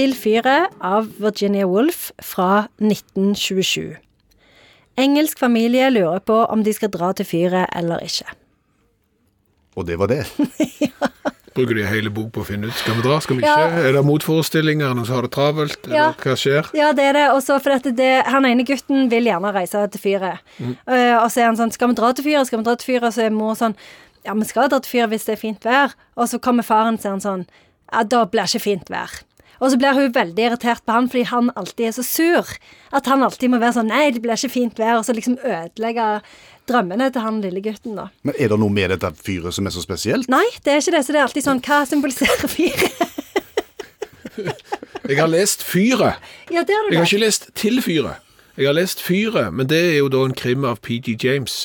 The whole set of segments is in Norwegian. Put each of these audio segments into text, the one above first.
Til fyret av Virginia Woolf fra 1927. Engelsk familie lurer på om de skal dra til fyret eller ikke. Og det var det. Bruker de hele bok på å finne ut skal vi dra, skal vi Ja. ikke? Er det motforestillinger, noen som har det travelt? Ja. Eller hva skjer? Ja, det er det. Også for dette, det, han ene gutten vil gjerne reise til fyret. Eh, og så er han sånn Skal vi dra til fyret? Skal vi dra til fyret? Og så er mor sånn Ja, vi skal dra til fyret hvis det er fint vær. Og så kommer faren og sier han sånn Ja, da blir det ikke fint vær. Og så blir hun veldig irritert på han fordi han alltid er så sur. At han alltid må være sånn Nei, det blir ikke fint vær. Og så liksom ødelegge drømmene til han lille gutten, da. Men er det noe med dette fyret som er så spesielt? Nei, det er ikke det. Så det er alltid sånn Hva symboliserer fyret? Jeg har lest Fyret. ja, det har du Jeg har ikke lest Til fyret. Jeg har lest Fyret, men det er jo da en krim av PG James.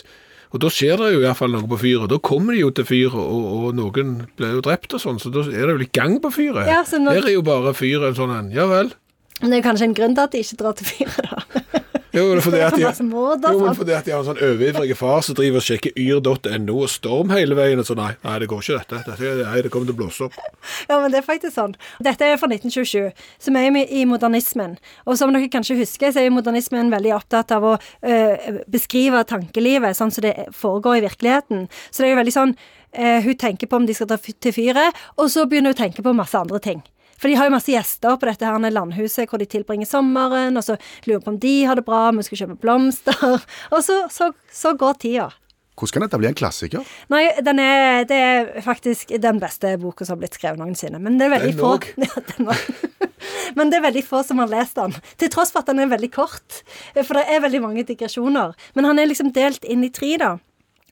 Og da skjer det jo i hvert fall noe på fyret. Da kommer de jo til fyret, og, og noen blir jo drept og sånn, så da er det jo litt gang på fyret. Ja, Her er jo bare fyret en sånn en. Ja vel. Men det er jo kanskje en grunn til at de ikke drar til fyret, da. Jo, det er fordi at de, jo, men fordi at de har en sånn overivrig far som driver og sjekker yr.no og storm hele veien. Og så nei, nei, det går ikke dette. dette nei, det kommer til å blåse opp. Ja, men det er faktisk sånn. Dette er fra 1927, som er i- modernismen. Og som dere kanskje husker, så er modernismen veldig opptatt av å øh, beskrive tankelivet sånn som det foregår i virkeligheten. Så det er jo veldig sånn øh, Hun tenker på om de skal ta til fyret, og så begynner hun å tenke på masse andre ting. For de har jo masse gjester på dette her landhuset hvor de tilbringer sommeren, og så lurer på om de har det bra, om vi skal kjøpe blomster. Og så, så, så går tida. Hvordan kan dette bli en klassiker? Nei, den er, det er faktisk den beste boka som har blitt skrevet noensinne. Men det er veldig få ja. Men det er veldig få som har lest den. Til tross for at den er veldig kort. For det er veldig mange digresjoner. Men han er liksom delt inn i tre, da.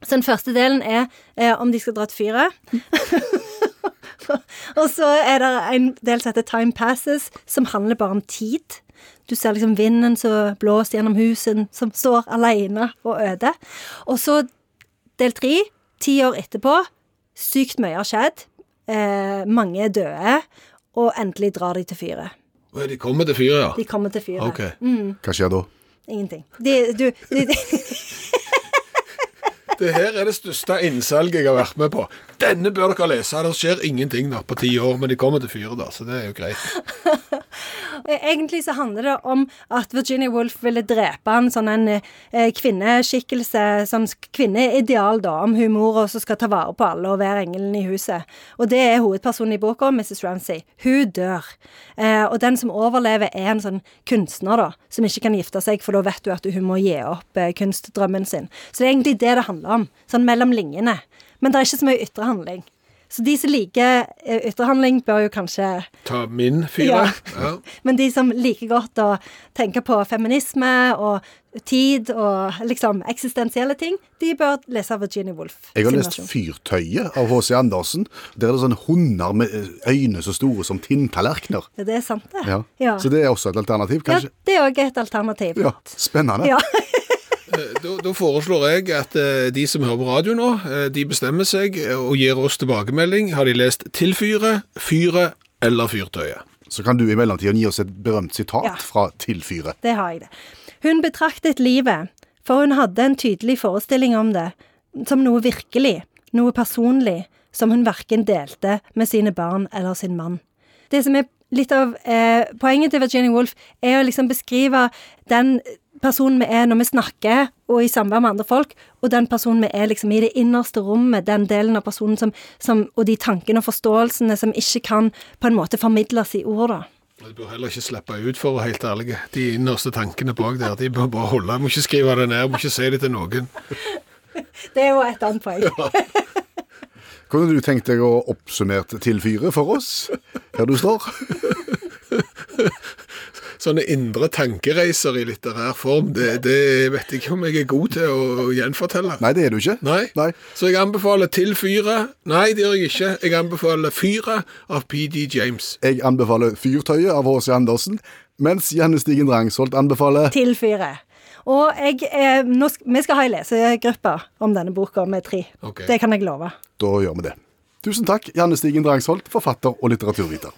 Så den første delen er eh, om de skal dra til fyret. og så er det en del som heter Time Passes, som handler bare om tid. Du ser liksom vinden som blåser gjennom husen, som står alene og øde. Og så del tre, ti år etterpå. Sykt mye har skjedd. Eh, mange er døde. Og endelig drar de til fyret. De kommer til fyret, ja. De kommer til fyret. Ok. Hva skjer da? Ingenting. De, du, de, de, Det her er det største innsalget jeg har vært med på. Denne bør dere lese. Det skjer ingenting da på ti år, men de kommer til fyret, da, så det er jo greit. Egentlig så handler det om at Virginia Woolf ville drepe en sånn en eh, kvinneskikkelse, som kvinneideal, da, om hun mora som skal ta vare på alle og være engelen i huset. Og det er hovedpersonen i boka, Mrs. Ramsay. Hun dør. Eh, og den som overlever, er en sånn kunstner, da, som ikke kan gifte seg, for da vet du at hun må gi opp eh, kunstdrømmen sin. Så det er egentlig det det handler om, sånn mellom linjene. Men det er ikke så mye ytre handling. Så de som liker eh, ytre handling, bør jo kanskje Ta min fyre. Ja. men de som liker godt å tenke på feminisme og tid og liksom eksistensielle ting, de bør lese Virginia Woolf. Jeg har lest versjon. 'Fyrtøyet' av H.C. Andersen. Der er det sånne hunder med eh, øyne så store som tinntallerkener. Det er sant, det. Ja. Ja. Så det er også et alternativ, Ja, det er òg et alternativ. Ja, Spennende. Ja. Da, da foreslår jeg at eh, de som hører på radio nå, eh, de bestemmer seg eh, og gir oss tilbakemelding. Har de lest Til fyret, Fyret eller Fyrtøyet? Så kan du i mellomtiden gi oss et berømt sitat Ja. fra Tilfyret. Det har jeg det. Hun betraktet livet, for hun hadde en tydelig forestilling om det, som noe virkelig, noe personlig, som hun verken delte med sine barn eller sin mann. Det som er litt av eh, poenget til Virginia Woolf, er å liksom beskrive den personen vi er når vi snakker og i samvær med andre folk, og den personen vi er liksom i det innerste rommet, den delen av personen som, som og de tankene og forståelsene som ikke kan på en måte formidles i ord, da. Du bør heller ikke slippe ut, for å være helt ærlig. De innerste tankene bak der, de bør bare holde. Jeg må ikke skrive det ned, jeg må ikke si det til noen. Det er jo et annet poeng. Kunne du tenkt deg å oppsummert Tilfyret for oss, her du står? Sånne indre tankereiser i litterær form, det, det vet jeg ikke om jeg er god til å gjenfortelle. Nei, det er du ikke. Nei. Nei. Så jeg anbefaler Til fyret. Nei, det gjør jeg ikke. Jeg anbefaler Fyret av PD James. Jeg anbefaler Fyrtøyet av H.C. Andersen, mens Janne Stigen Drangsholt anbefaler til fyret. Og jeg, eh, nå sk vi skal ha ei lesegruppe om denne boka med tre. Okay. Det kan jeg love. Da gjør vi det. Tusen takk, Janne Stigen Drangsholt, forfatter og litteraturviter.